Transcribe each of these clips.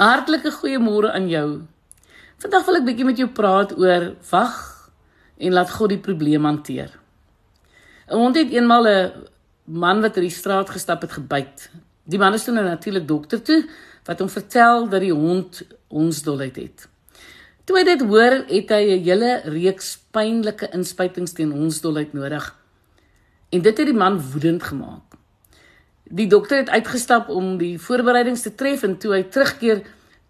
Hartlike goeiemôre aan jou. Vandag wil ek bietjie met jou praat oor wag en laat God die probleem hanteer. 'n Hond het eenmal 'n man wat oor die straat gestap het gebyt. Die man is toe nou natuurlik dokter toe wat hom vertel dat die hond hondsdolheid het. Toe hy dit hoor, het hy 'n hele reeks pynlike inspuitings teen hondsdolheid nodig. En dit het die man woedend gemaak. Die dokter het uitgestap om die voorbereidings te tref en toe hy terugkeer,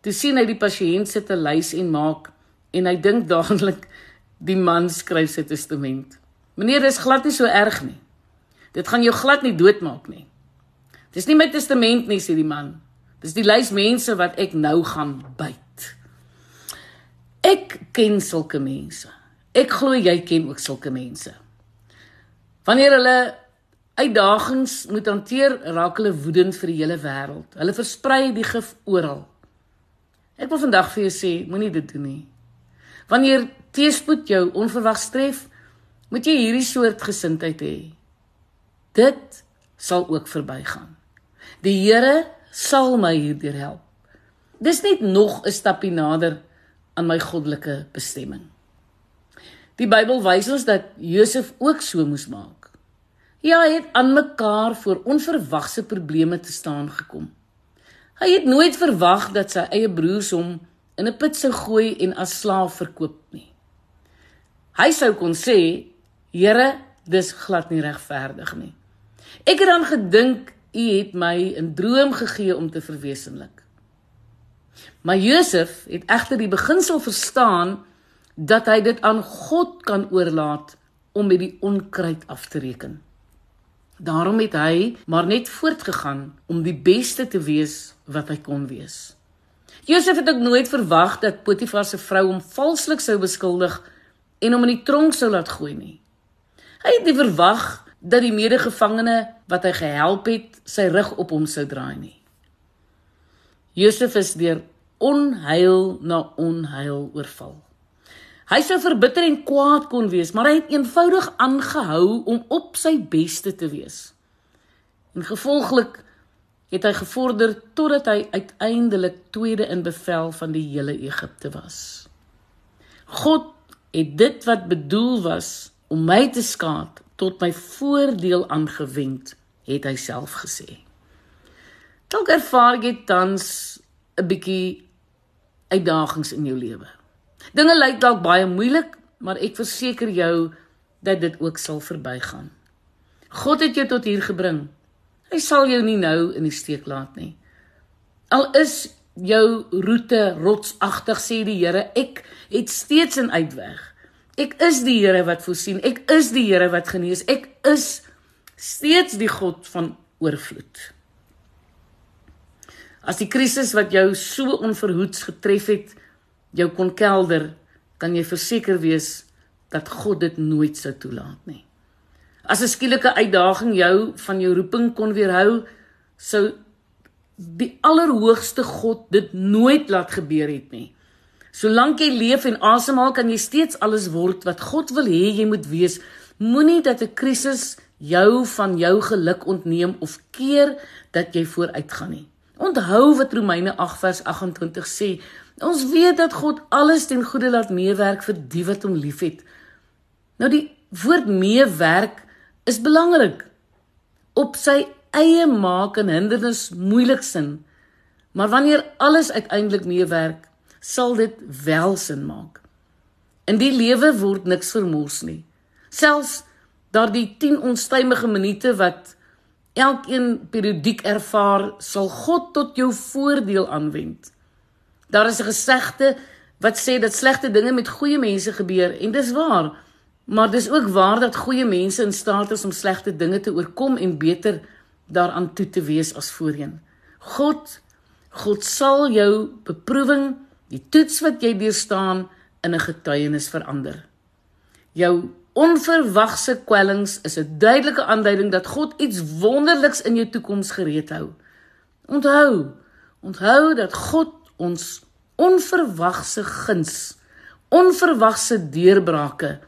toe sien hy die pasiënt sit 'n lys en maak en hy dink dadelik die man skryf sy testament. Meneer, dis glad nie so erg nie. Dit gaan jou glad nie doodmaak nie. Dis nie my testament nie, sê die man. Dis die lys mense wat ek nou gaan byt. Ek ken sulke mense. Ek glo jy ken ook sulke mense. Wanneer hulle uitdagings moet hanteer, raak hulle woedend vir die hele wêreld. Hulle versprei die gif oral. Ek wil vandag vir jou sê, moenie dit doen nie. Wanneer teëspoed jou onverwags tref, moet jy hierdie soort gesindheid hê. Dit sal ook verbygaan. Die Here sal my hierdeur help. Dis net nog 'n stappie nader aan my goddelike bestemming. Die Bybel wys ons dat Josef ook so moes maak. Ja, hy het aan mekaar voor onverwagse probleme te staan gekom. Hy het nooit verwag dat sy eie broers hom in 'n put sou gooi en as slaaf verkoop nie. Hy sou kon sê, "Here, dis glad nie regverdig nie. Ek het dan gedink u het my 'n droom gegee om te verwesenlik." Maar Josef het egter die beginsel verstaan dat hy dit aan God kan oorlaat om met die onkruid af te reken. Daarom het hy maar net voortgegaan om die beste te wees wat hy kon wees. Josef het ook nooit verwag dat Potifar se vrou hom valslik sou beskuldig en hom in die tronk sou laat gooi nie. Hy het nie verwag dat die medegevangene wat hy gehelp het, sy rug op hom sou draai nie. Josef is deur onheil na onheil oorval. Hy sou verbitter en kwaad kon wees, maar hy het eenvoudig aangehou om op sy beste te wees. En gevolglik het hy gevorder totdat hy uiteindelik tweede in bevel van die hele Egipte was. God het dit wat bedoel was om my te skaad tot my voordeel aangewend, het hy self gesê. Dalk ervaar jy tans 'n bietjie uitdagings in jou lewe. Dinge lyk dalk baie moeilik, maar ek verseker jou dat dit ook sal verbygaan. God het jou tot hier gebring. Hy sal jou nie nou in die steek laat nie. Al is jou roete rotsagtig sê die Here, ek het steeds 'n uitweg. Ek is die Here wat voorsien. Ek is die Here wat genees. Ek is steeds die God van oorvloed. As die krisis wat jou so onverhoeds getref het, jou kon kelder, kan jy verseker wees dat God dit nooit sou toelaat nie. As 'n skielike uitdaging jou van jou roeping kon weerhou, sou die allerhoogste God dit nooit laat gebeur het nie. Solank jy leef en asemhaal, kan jy steeds alles word wat God wil hê jy moet wees. Moenie dat 'n krisis jou van jou geluk ontneem of keer dat jy vooruitgaan nie. Onthou wat Romeine 8 vers 28 sê, Ons weet dat God alles ten goeie laat meewerk vir die wat hom liefhet. Nou die woord meewerk is belangrik. Op sy eie maak en hindernis moeilik sin. Maar wanneer alles uiteindelik meewerk, sal dit wel sin maak. In die lewe word niks vermors nie. Selfs daardie 10 onstuimige minute wat elkeen periodiek ervaar, sal God tot jou voordeel aanwend. Daar is 'n gesegde wat sê dat slegte dinge met goeie mense gebeur en dis waar. Maar dis ook waar dat goeie mense in staat is om slegte dinge te oorkom en beter daaraan toe te wees as voorheen. God God sal jou beproewing, die toets wat jy deurstaan in 'n getuienis verander. Jou onverwagse kwellings is 'n duidelike aanduiding dat God iets wonderliks in jou toekoms gereed hou. Onthou, onthou dat God ons onverwagse guns, onverwagse deurbrake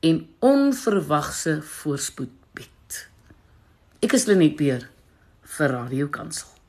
en onverwagse voorspoed bied. Ek is Lenet Beer vir Radio Kansel.